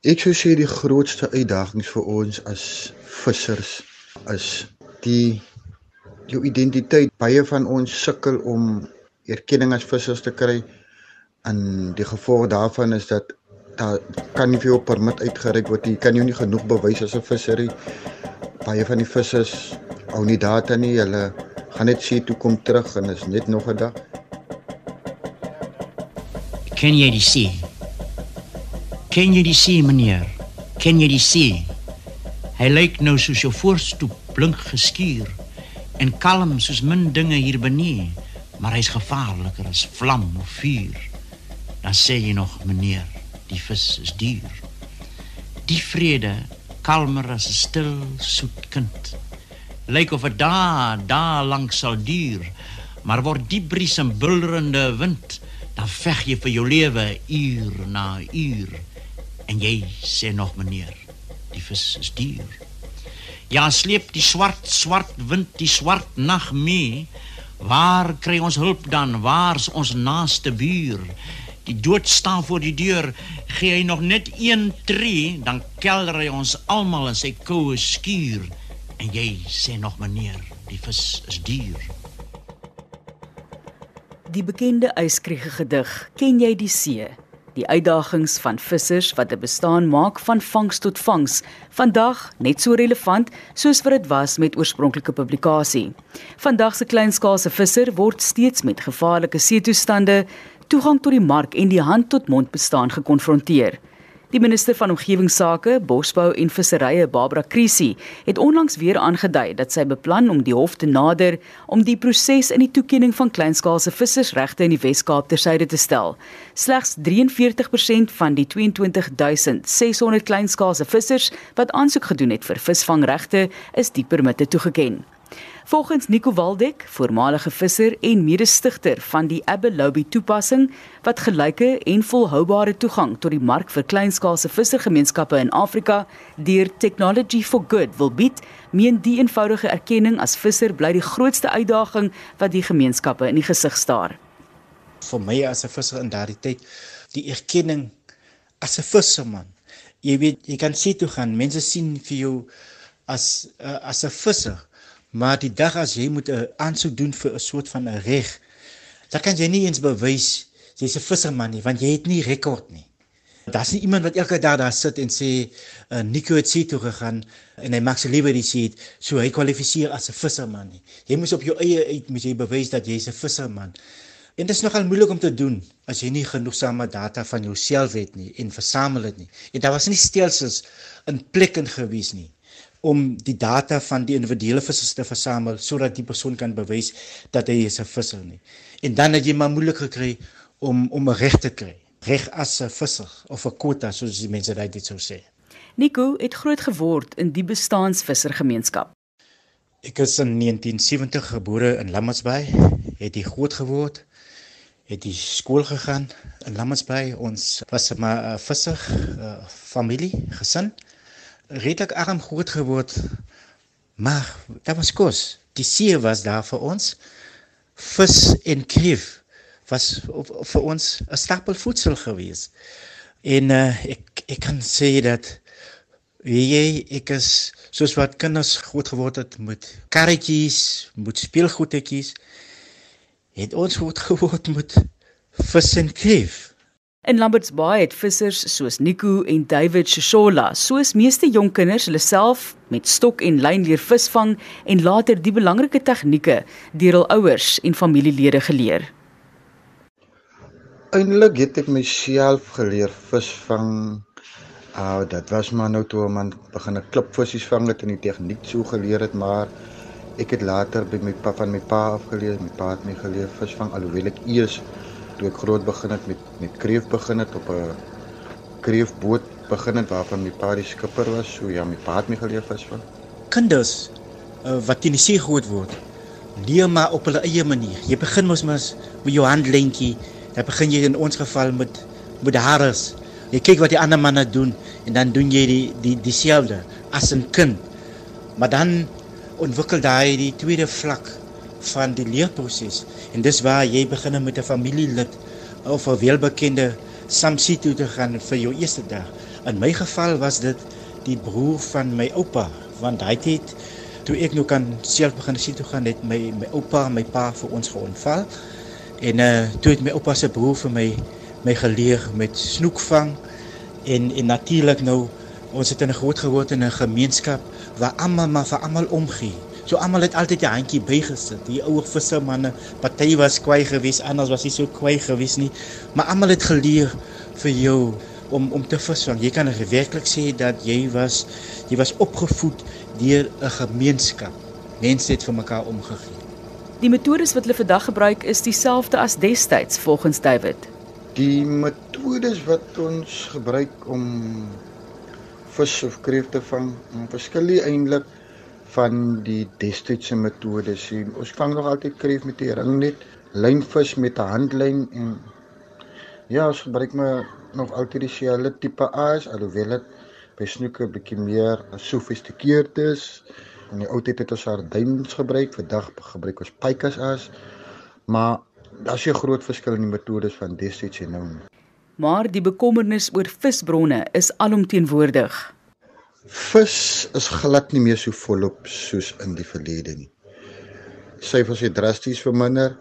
Ek sou sê die grootste uitdagings vir ons as vissers is die jou identiteit. Baie van ons sukkel om erkenning as vissers te kry. En die gevolg daarvan is dat daar kan nie vir jou permit uitgereik word. Jy kan jou nie genoeg bewys as 'n visser nie. Baie van die vissers hou nie data nie. Hulle gaan net sê toe kom terug en is net nog 'n dag. Ken jy die see? Ken jy die see, meneer? Ken jy die see? Hy lyk nou soos jou voorstoep blink geskuur en kalm soos min dinge hier benee, maar hy's gevaarliker as vlam of vuur. Dan sê jy nog, meneer, die vis is duur. Die vrede kalmer as 'n stil soet kind. Lyk of dit daar daar lank sal duur, maar word die bries en bulderende wind, dan veg jy vir jou lewe uur na uur. En jy sê nog meneer, die vis is duur. Ja, sleep die swart swart wind die swart nag mee. Waar kry ons hulp dan? Waar's ons naaste buur? Die dood staan voor die deur. Gee hy nog net een tree, dan kelder hy ons almal in sy koue skuur. En jy sê nog meneer, die vis is duur. Die bekende yskriege gedig, ken jy die see? Die uitdagings van vissers wat 'n bestaan maak van vangs tot vangs, vandag net so relevant soos wat dit was met oorspronklike publikasie. Vandag se kleinskaalse visser word steeds met gevaarlike seetoestande, toegang tot die mark en die hand-tot-mond bestaan gekonfronteer. Die minister van omgewingsake, bosbou en visserye, Barbara Krisi, het onlangs weer aangedui dat sy beplan om die hof te nader om die proses in die toekenning van kleinskaalse vissersregte in die Wes-Kaap tersyde te stel. Slegs 43% van die 22600 kleinskaalse vissers wat aansoek gedoen het vir visvangregte, is die permitte toegeken. Volgens Nico Waldeck, voormalige visser en mede-stigter van die Abelobi toepassing wat gelyke en volhoubare toegang tot die mark vir kleinskaalse vissergemeenskappe in Afrika deur Technology for Good wil bied, meen die eenvoudige erkenning as visser bly die grootste uitdaging wat die gemeenskappe in die gesig staar. Vir my as 'n visser in daardie tyd, die erkenning as 'n visserman. Jy weet, jy kan sien toe gaan, mense sien vir jou as uh, as 'n visser Maar die dag as jy moet 'n aansoek doen vir 'n soort van 'n reg, dan kan jy nie eens bewys jy's 'n visserman nie, want jy het nie rekord nie. Daar's nie iemand wat elke dag daar sit en sê uh, Nico het see toe gegaan en hy maak sy lewe die see, so hy kwalifiseer as 'n visserman nie. Jy moet op jou eie uit moet jy bewys dat jy's 'n visserman. En dit is nogal moeilik om te doen as jy nie genoegsame data van jouself het nie en versamel dit nie. En daar was nie stelsels in plek in gewees nie om die data van die individuele vissers te versamel sodat die persoon kan bewys dat hy is 'n visser nie. En dan het jy maar moeilik gekry om om 'n reg te kry. Reg as 'n visser of 'n quota soos die mense dit sou sê. Nico het groot geword in die bestaansvissergemeenskap. Ek is in 1970 gebore in Lammasbaai, het hier groot geword, het die skool gegaan in Lammasbaai. Ons was 'n visser uh, familie, gesin redelik arm groot geword. Maar dit was kos. Die see was daar vir ons. Vis en kreef was vir ons 'n stapel voedsel gewees. En uh, ek ek kan sê dat jy ek is soos wat kinders groot geword het met karretjies, met speelgoedetjies. Het ons groot geword met vis en kreef. In Lamberts Bay het vissers soos Nico en David Shishola, soos meeste jong kinders, hulle self met stok en lyn leer visvang en later die belangrike tegnieke deur hul ouers en familielede geleer. Eindelik het ek myself geleer visvang. Ah, uh, dit was maar nou toe man begin 'n klipvisies vang het en die tegniek so geleer het, maar ek het later by my pa van my pa afgeleer, my pa het my geleer visvang alhoewel ek eers toe ek groot begin het met met kreef begin het op 'n kreefboot begin het waarvan my pa die skipper was. So ja, my pa het my geleer visvang. Kinders uh, wat in die see groot word, leer maar op hulle eie manier. Jy begin mos mos met jou handlentjie. Dan begin jy in ons geval met met hares. Jy kyk wat die ander manne doen en dan doen jy die die dieselfde as 'n kind. Maar dan ontwikkel daai die tweede vlak van die leerproses en dis waar jy begin met 'n familielid of 'n welbekende samsie toe te gaan vir jou eerste dag In my geval was dit die broer van my oupa, want hy het toe ek nou kan self begin sien toe gaan het my my oupa en my pa vir ons geontval. En uh toe het my oupa se broer vir my my geleer met snoekvang en en natuurlik nou ons het in 'n groot geword in 'n gemeenskap waar almal maar vir almal omgee. So almal het altyd 'n handjie bygesit. Die ouer vissermanne, party was kwai gewees, anders was nie so kwai gewees nie, maar almal het geleer vir jou om om te visvang. Jy kan werklik sê dat jy was jy was opgevoed deur 'n gemeenskap. Mense het vir mekaar omgegee. Die metodes wat hulle vandag gebruik is dieselfde as destyds volgens David. Die metodes wat ons gebruik om vis of kreef te vang, verskil eintlik van die destydse metodes. Ons vang nog altyd kreef met die ringnet, lynvis met 'n handlyn en ja, ons gebruik maar nog altyd dieselfde tipe aas alhoewel dit by snoeke 'n bietjie meer gesofistikeerd is. In die ou tyd het ons sardyns gebruik, vandag gebruik ons pykas as. Maar daar's 'n groot verskil in die metodes van destyds en nou. Maar die bekommernis oor visbronne is alomteenwoordig. Vis is glad nie meer so volop soos in die verlede nie. Syfers het drasties verminder.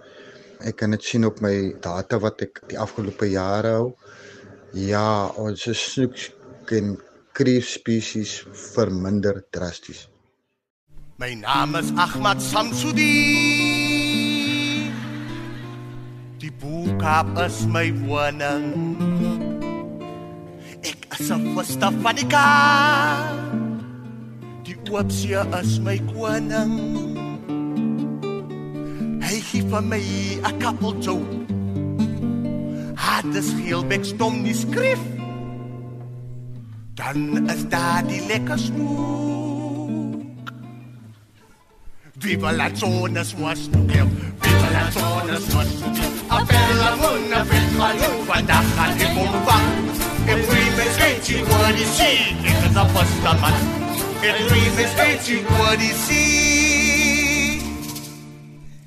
Ek kan dit sien op my data wat ek die afgelope jare hou. Ja, ons snoek en kreef spesies verminder drasties. My naam is Ahmad Samsudi. Die boekap is my woning. Ek is 'n vaste fanika. Die oopsie is my koning. Hy gee vir my 'n kappel toe. Het dis heel bek stom nie skryf. Dan is daar die lekker snoek. Viva la zona swasnoek. Viva la zona swasnoek. A bella mona fetma lu vandaag gaat ik omvang. Ik dream is weet what you see. Ik is een vaste man. Ik dream is weet what you see.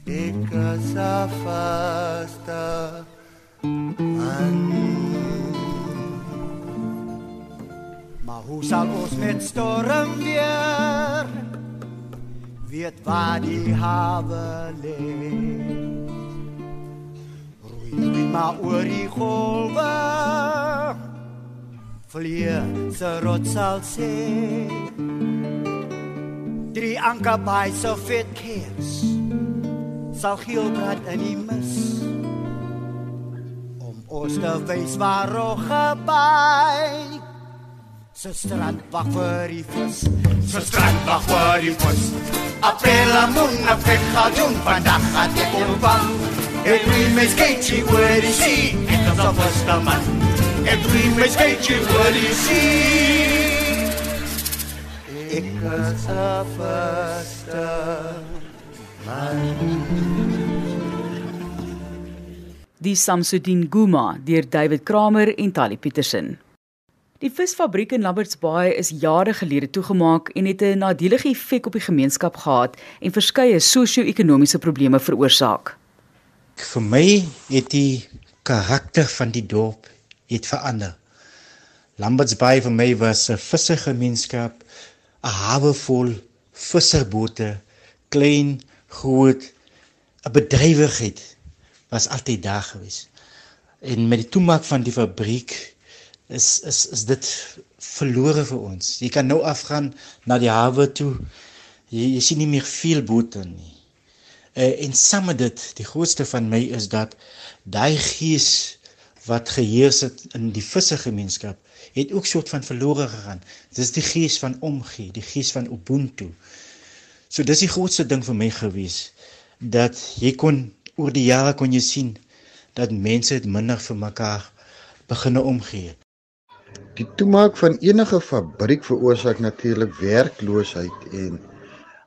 Ik is een vaste man. Maar hoe sal ons met storm weer weet waar die hawe lê? Roei my maar oor die golwe. Vlieg se rots sal sê. Drie anker by so fit keers. Sal geel brand in die mis. Om ons te wys waar rogge by. Se strand wag vir die vis. Se strand wag vir die vis. Apela muna fek gaan vandag gaat ek omvang. Ek dream my skate oor die see. Ek is 'n vaste man. Ek dream my skate oor die see. Ek is 'n vaste Die Samsudin Guma deur David Kramer en Tali Petersen. Die visfabriek in Lamberts Bay is jare gelede toegemaak en het 'n nadelige effek op die gemeenskap gehad en verskeie sosio-ekonomiese probleme veroorsaak. Vir my het die karakter van die dorp het verander. Lamberts Bay vir my was 'n vissergemeenskap, 'n hawe vol visserbote, klein, groot, 'n bedrywigheid was altyd daar gewees. En met die toemaak van die fabriek is is is dit verlore vir ons. Jy kan nou afgaan na die hawe toe. Jy, jy sien nie meer veel bote nie. Uh, en saam met dit, die grootste van my is dat daai gees wat geheers het in die vissergemeenskap het ook soort van verlore gegaan. Dis die gees van omgee, die gees van ubuntu. So dis die grootste ding vir my gewees dat jy kon oor die jare kon jy sien dat mense het minder vir mekaar begine omgee. Die toemaak van enige fabriek veroorsaak natuurlik werkloosheid en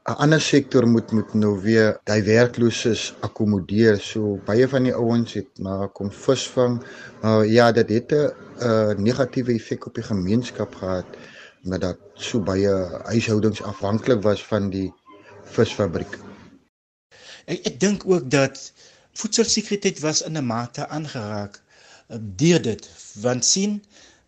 'n ander sektor moet moet nou weer daai werklooses akkommodeer. So baie van die ouens het maar kom visvang. Maar ja, dit het 'n negatiewe effek op die gemeenskap gehad omdat dat so baie huishoudings afhanklik was van die visfabriek. Ek ek dink ook dat voedselsekuriteit was in 'n mate aangeraak deur dit want sien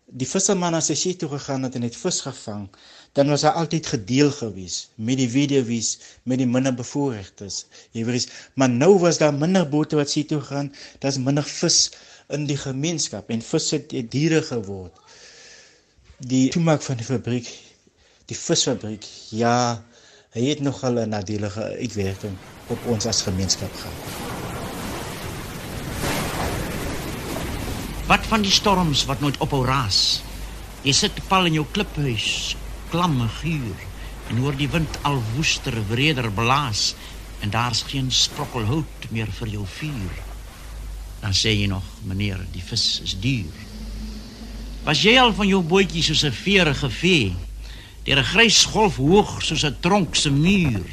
die visserman as hy see toe gegaan het en het vis gevang, dan was hy altyd gedeel gewees met die weduwees, met die minder bevoorregtes. Jy weet, maar nou was daar minder bote wat see toe gaan, daar's minder vis in die gemeenskap en vis het diere geword. Die toemaak van die fabriek, die visfabriek, ja, hy het nogal 'n nadelige uitwerking op ons as gemeenskap gehad. Wat van die storms wat nooit ophou raas? Jy sit pal in jou kliphuis, klamme guur en hoor die wind al woester wreder blaas en daar's geen sprokkel hout meer vir jou vuur. Dan sê jy nog, meneer, die vis is duur. Was jy al van jou bootjie soos 'n veerige vee, deur 'n grys golf hoog soos 'n tronk se muur?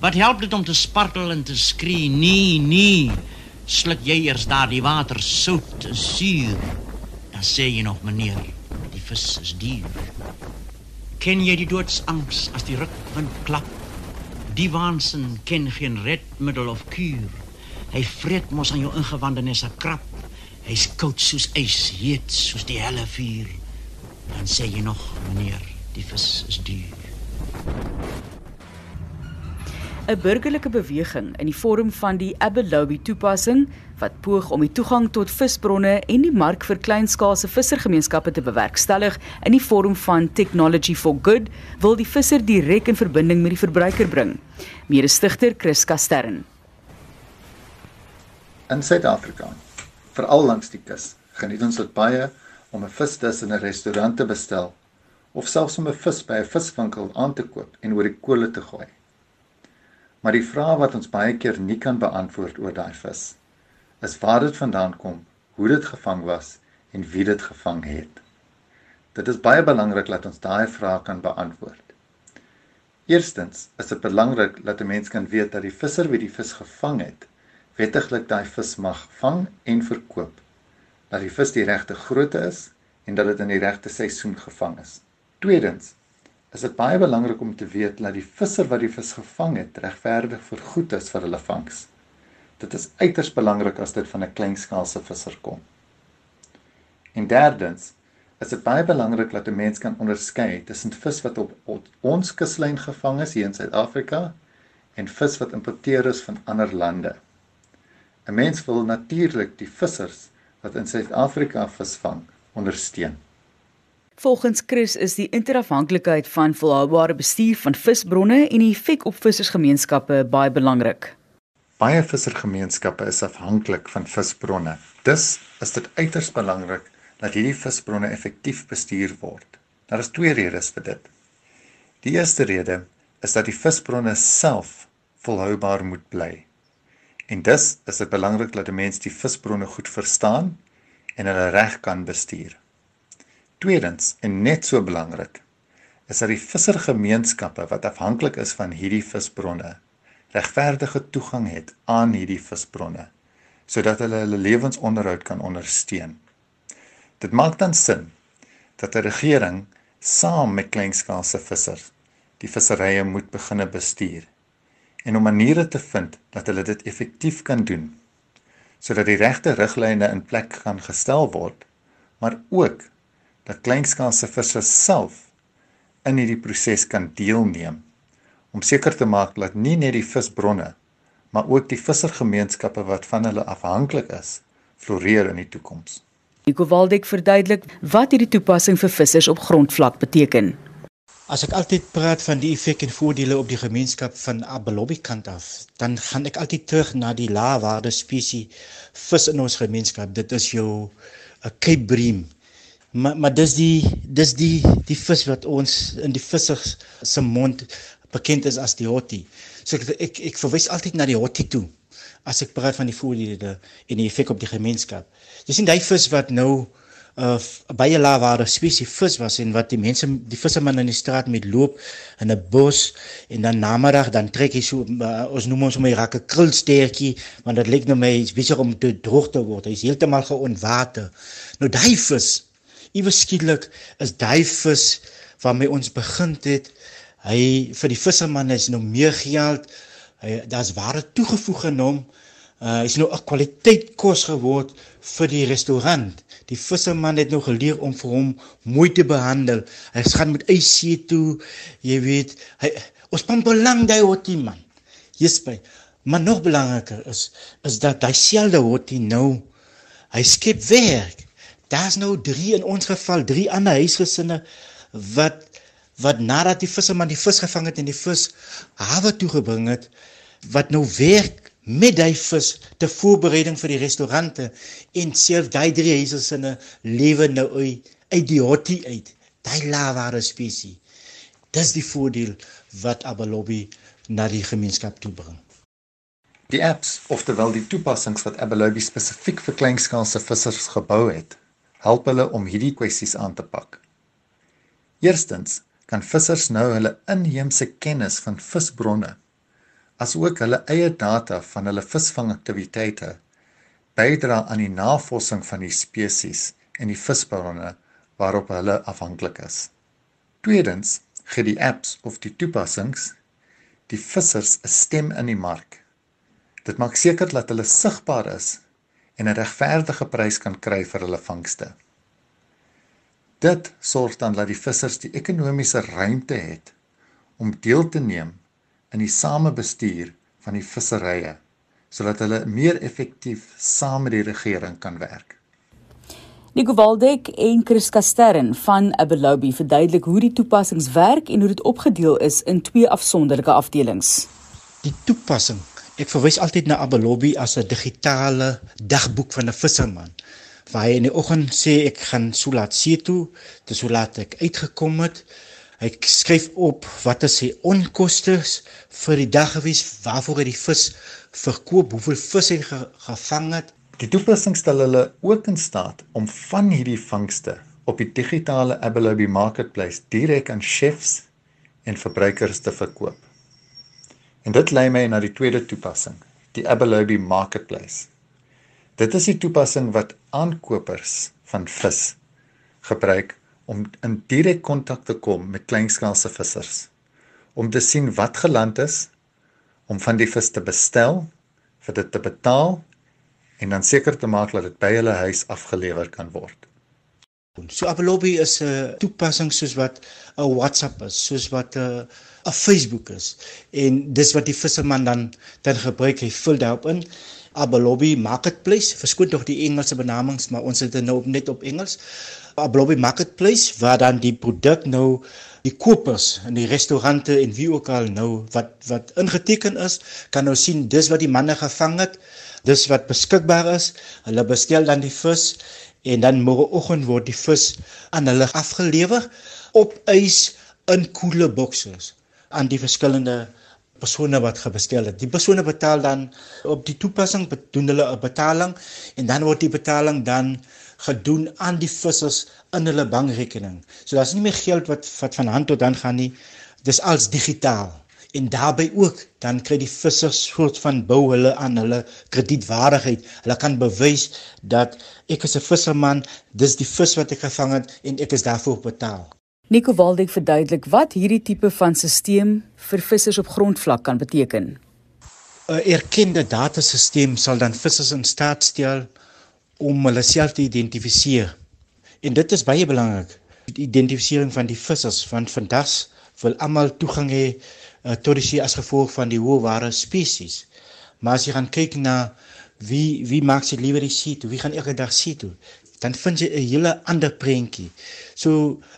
Wat help dit om te spartel en te skree? Nee, nee sluk jy eers daardie water sout en suur. Dan sê jy nog meneer, die vis is duur. Ken jy die doodsangs as die rukwind klap? Die waansin ken geen redmiddel of kuur. Hy vreet mos aan jou ingewande nes 'n krap. Hy's koud soos ys, heet soos die helle vuur. Dan sê jy nog meneer, die vis is duur. 'n burgerlike beweging in die vorm van die Abelobi toepassing wat poog om die toegang tot visbronne en die mark vir kleinskaalse vissergemeenskappe te bewerkstellig in die vorm van Technology for Good, wil die visser direk in verbinding met die verbruiker bring. Mede-stigter Chris Kastern. In Suid-Afrika, veral langs die kus, geniet ons dit baie om 'n visdis in 'n restaurant te bestel of selfs om 'n vis by 'n viswinkel aan te koop en oor die kolle te gooi. Maar die vraag wat ons baie keer nie kan beantwoord oor daai vis is waar dit vandaan kom, hoe dit gevang was en wie dit gevang het. Dit is baie belangrik dat ons daai vraag kan beantwoord. Eerstens is dit belangrik dat 'n mens kan weet dat die visser wie die vis gevang het, wettiglik daai vis mag vang en verkoop. Dat die vis die regte grootte is en dat dit in die regte seisoen gevang is. Tweedens is dit baie belangrik om te weet dat die visser wat die vis gevang het regverdig vergoed is vir hulle vangs. Dit is uiters belangrik as dit van 'n kleinskaalse visser kom. En derdens is dit baie belangrik dat 'n mens kan onderskei tussen vis wat op, op ons kuslyn gevang is hier in Suid-Afrika en vis wat importeer is van ander lande. 'n Mens wil natuurlik die vissers wat in Suid-Afrika visvang ondersteun. Volgens Chris is die interafhanklikheid van volhoubare bestuur van visbronne en die effek op vissersgemeenskappe baie belangrik. Baie vissergemeenskappe is afhanklik van visbronne. Dus is dit uiters belangrik dat hierdie visbronne effektief bestuur word. Daar is twee redes vir dit. Die eerste rede is dat die visbronne self volhoubaar moet bly. En dus is dit belangrik dat 'n mens die visbronne goed verstaan en hulle reg kan bestuur. Tweedens en net so belangrik is dat die vissergemeenskappe wat afhanklik is van hierdie visbronne regverdige toegang het aan hierdie visbronne sodat hulle hulle lewensonderhoud kan ondersteun. Dit maak dan sin dat 'n regering saam met kleinskaalse vissers die visserye moet begine bestuur en om maniere te vind dat hulle dit effektief kan doen sodat die regte riglyne in plek kan gestel word maar ook dat kleinskaalse vissers self in hierdie proses kan deelneem om seker te maak dat nie net die visbronne maar ook die vissergemeenskappe wat van hulle afhanklik is floreer in die toekoms. Nico Waldeck verduidelik wat hierdie toepassing vir vissers op grondvlak beteken. As ek altyd praat van die effek en voordele op die gemeenskap van Abelobi kant af, dan gaan ek altyd terug na die laagwaarde spesies vis in ons gemeenskap. Dit is jou 'n eh, Cape bream, Maar maar dis die dis die die vis wat ons in die vissers se mond bekend is as die hottie. So ek ek, ek verwys altyd na die hottie toe as ek praat van die voordele en die effek op die gemeenskap. Jy sien daai vis wat nou 'n uh, baie laagwaarde spesies vis was en wat die mense die visserman in die straat met loop in 'n bos en dan namiddag dan trek hy so uh, ons noem ons my rakke krulstertjie want dit lyk nou my besig om te droog te word. Hy's heeltemal geontwater. Nou daai vis Iewes skielik is daai vis waarmee ons begin het, hy vir die visserman is nou meer geld. Hy daar's ware toegevoeg aan hom. Uh hy's nou 'n kwaliteit kos geword vir die restaurant. Die visserman het nou geleer om vir hom mooi te behandel. Hy gaan met eis see toe. Jy weet, hy ons pan belang daai hotie man. Jesper, maar nog belangriker is is dat hy selfde hotie nou hy skep werk. Daar's nou 3 in ons geval, 3 ander huisgesinne wat wat nadat die visserman die vis gevang het en die vis hawe toe gebring het, wat nou werk met daai vis te voorbereiding vir die restaurante en self daai drie huisgesinne lewe nou uit uit die hotie uit. Daai laware spesie. Dis die voordeel wat Abalobi na die gemeenskap toe bring. Die apps, oftewel die toepassings wat Abalobi spesifiek vir kleinskaalse vissers gebou het, help hulle om hierdie kwessies aan te pak. Eerstens kan vissers nou hulle inheemse kennis van visbronne asook hulle eie data van hulle visvangaktiwiteite bydra aan die navorsing van die spesies en die visbronne waarop hulle afhanklik is. Tweedens gee die apps of die toepassings die vissers 'n stem in die mark. Dit maak seker dat hulle sigbaar is en 'n regverdige prys kan kry vir hulle vangste. Dit sorg dan dat die vissers die ekonomiese ruimte het om deel te neem in die samebestuur van die visserye sodat hulle meer effektief saam met die regering kan werk. Nico Waldek en Chris Kastern van Abelobi verduidelik hoe die toepassings werk en hoe dit opgedeel is in twee afsonderlike afdelings. Die toepassing, ek verwys altyd na Abelobi as 'n digitale dagboek van 'n visserman waar hy in die oggend sê ek gaan so laat see toe, dis so laat ek uitgekom het. Hy skryf op wat is sy onkoste vir die dag gewees, waarvoor hy die vis verkoop, hoeveel vis hy ge gevang het. Die toepassing stel hulle ook in staat om van hierdie vangste op die digitale Abelobi marketplace direk aan chefs en verbruikers te verkoop. En dit lei my na die tweede toepassing, die Abelobi marketplace. Dit is die toepassing wat aankopers van vis gebruik om in direk kontak te kom met kleinskaalse vissers om te sien wat geland is, om van die vis te bestel, vir dit te betaal en dan seker te maak dat dit by hulle huis afgelewer kan word. So Abelobi is 'n toepassing soos wat 'n WhatsApp is, soos wat 'n 'n Facebook is en dis wat die visserman dan dan gebruik, hy vul daarop in Abelobi Marketplace, verskoon tog die Engelse benamings, maar ons het dit nou net op Engels. Abelobi Marketplace waar dan die produk nou die kopers in die restaurante en wie ook al nou wat wat ingeteken is, kan nou sien dis wat die manne gevang het, dis wat beskikbaar is. Hulle bestel dan die vis en dan môreoggend word die vis aan hulle afgelewer op ys in koele bokse aan die verskillende persone wat gebestel het. Die persone betaal dan op die toepassing doen hulle 'n betaling en dan word die betaling dan gedoen aan die vissers in hulle bankrekening. So daar's nie meer geld wat wat van hand tot hand gaan nie. Dis als digitaal. En daarbey ook dan kry die vissers soort van bou hulle aan hulle kredietwaardigheid. Hulle kan bewys dat ek is 'n visserman, dis die vis wat ek gevang het en ek is daarvoor betaal. Nico Waldeck verduidelik wat hierdie tipe van stelsel vir vissers op grondvlak kan beteken. 'n Erkende datasisteem sal dan vissers in staat stel om hulle self te identifiseer. En dit is baie belangrik, die identifisering van die vissers want vandag wil almal toegang hê uh, tot die see as gevolg van die hoë ware spesies. Maar as jy gaan kyk na wie wie maak se liewer die see toe, wie gaan elke dag see toe? dan vind jy 'n hele ander prentjie. So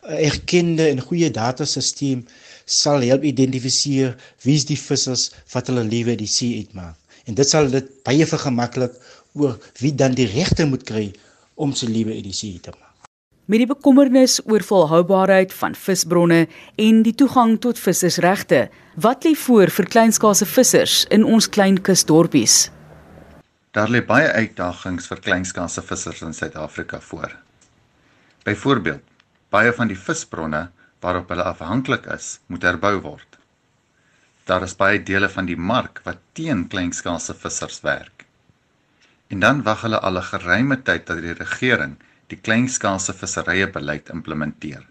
'n erkende en goeie datasisteem sal help identifiseer wie's die vissers wat hulle lewe die see uitmaak. En dit sal dit baie vergemaklik oor wie dan die regte moet kry om sy lewe uit die see te maak. Met die bekommernis oor volhoubaarheid van visbronne en die toegang tot vissersregte, wat lê voor vir kleinskaalse vissers in ons klein kusdorpies? Daar lê baie uitdagings vir kleinskaalse vissers in Suid-Afrika voor. Byvoorbeeld, baie van die visbronne waarop hulle afhanklik is, moet herbou word. Daar is baie dele van die mark wat teen kleinskaalse vissers werk. En dan wag hulle al 'n geruime tyd dat die regering die kleinskaalse visserye beleid implementeer.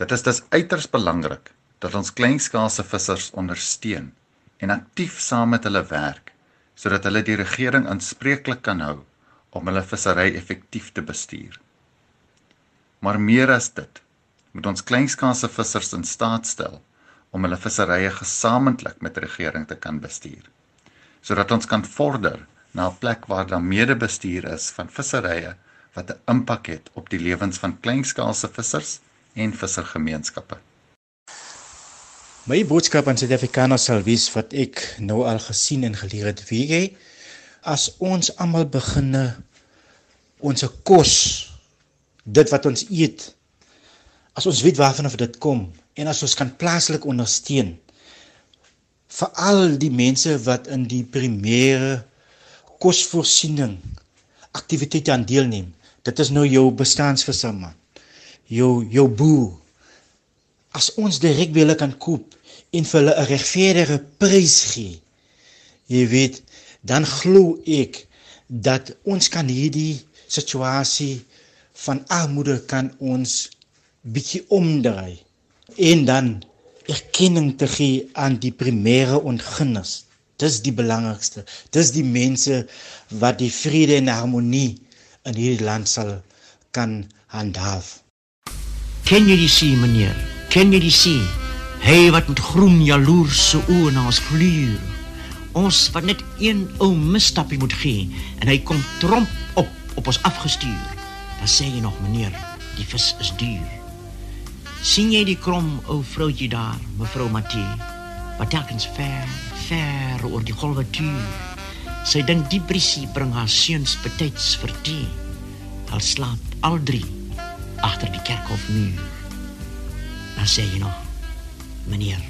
Dit is dus uiters belangrik dat ons kleinskaalse vissers ondersteun en aktief saam met hulle werk sodat hulle die regering aanspreeklik kan hou om hulle vissery effektief te bestuur. Maar meer as dit, moet ons kleinskaalse vissers in staat stel om hulle visserye gesamentlik met regering te kan bestuur, sodat ons kan vorder na 'n plek waar daar medebestuur is van visserye wat 'n impak het op die lewens van kleinskaalse vissers en vissergemeenskappe. My boodskap aan Suid-Afrikaners sal wees wat ek nou al gesien en geleer het, wie jy as ons almal beginne ons kos dit wat ons eet as ons weet waarvan of dit kom en as ons kan plaaslik ondersteun vir al die mense wat in die primêre kosvoorsiening aktiwiteite aan deelneem dit is nou jou bestaansvisser man jou jou boer as ons direk wille kan koop en vir hulle 'n regverdige prys gee jy weet dan glo ek dat ons kan hierdie situasie van armoede kan ons bietjie omdraai en dan erkenning te gee aan die primêre ontginners. Dis die belangrikste. Dis die mense wat die vrede en harmonie in hierdie land sal kan handhaaf. Ken jy die see, meneer? Ken jy die see? Hy wat met groen jaloerse oë na ons gluur. Ons wat net een ou misstapie moet gee en hy kom tromp op op ons afgestuur. Dan sê jy nog, meneer, die vis is duur sien jy die krom ou vroutjie daar, mevrou Matthie, wat telkens ver, ver oor die golwe tuur. Sy dink die briesie bring haar seuns betyds vir tee. Al slaap al drie agter die kerkhofmuur. Dan sê jy nog, meneer,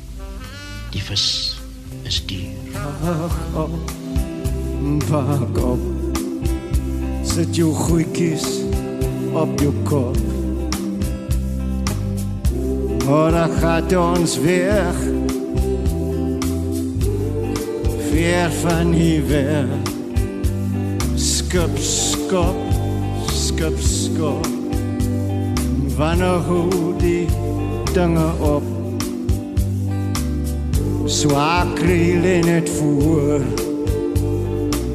die vis is duur. Wag op, wag op. Sit jou goedjies op jou kop. Morgen gaat ons weg. Ver van hier weg. Skup, skop, skup, skop. Wanneer hoe die dinge op. Swakriel in het voer.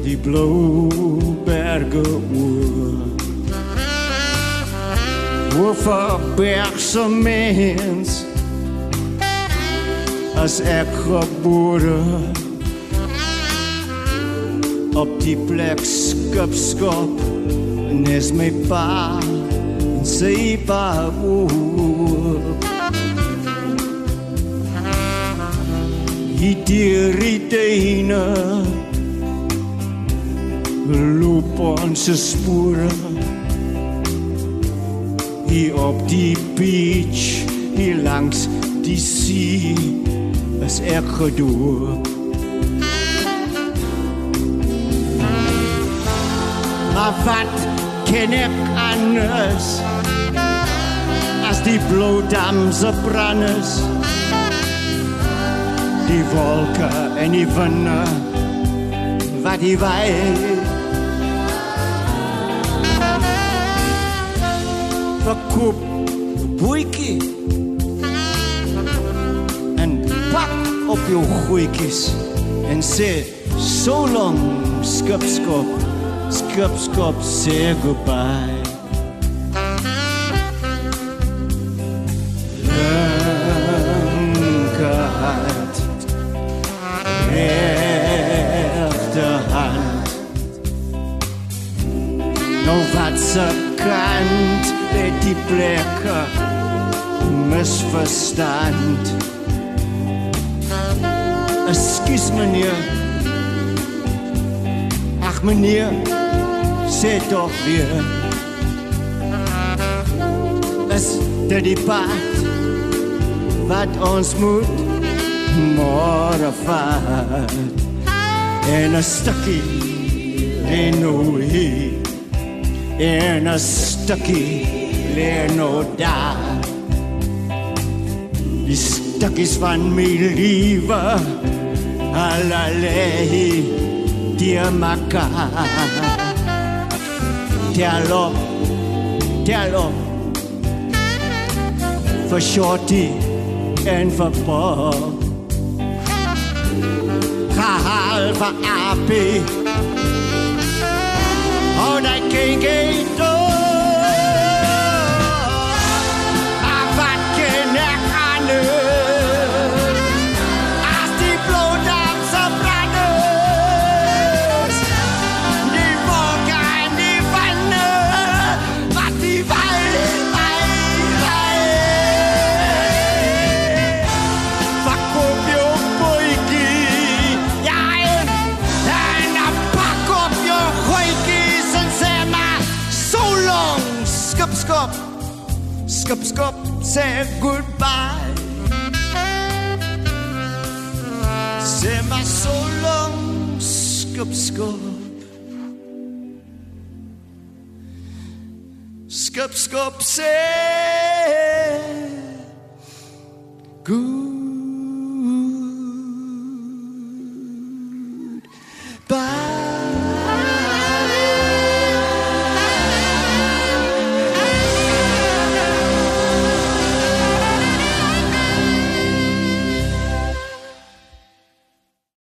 Die blauwe bergen oor. Hoeveel bergse mens as ek gebore op die plek skop skop nes my pa sy pa woop Hierdie loop ons spore. Hier op die beach hier langs die see is ek gedoop wat ken ek anders as die bloedamse branders die wolke en die winde wat die waai verkoop boetjie en pak op jou goetjies en sê so long skop skop skop skop say goodbye Hand, rechte Hand. Nou wat ze kant het die plekke misverstand. Ekskuus meneer. Meneer, sê toch weer. Is dit die pad wat ons moet môre vat? En 'n stukkie en nou hier en 'n stukkie lê nou daar. Die stukkies van my liewe alalei die tiamaka tialo tialo for shorty and for Bob kahal for happy all that king gate Say goodbye. Say my so long, scup scup. Scup scup, say goodbye.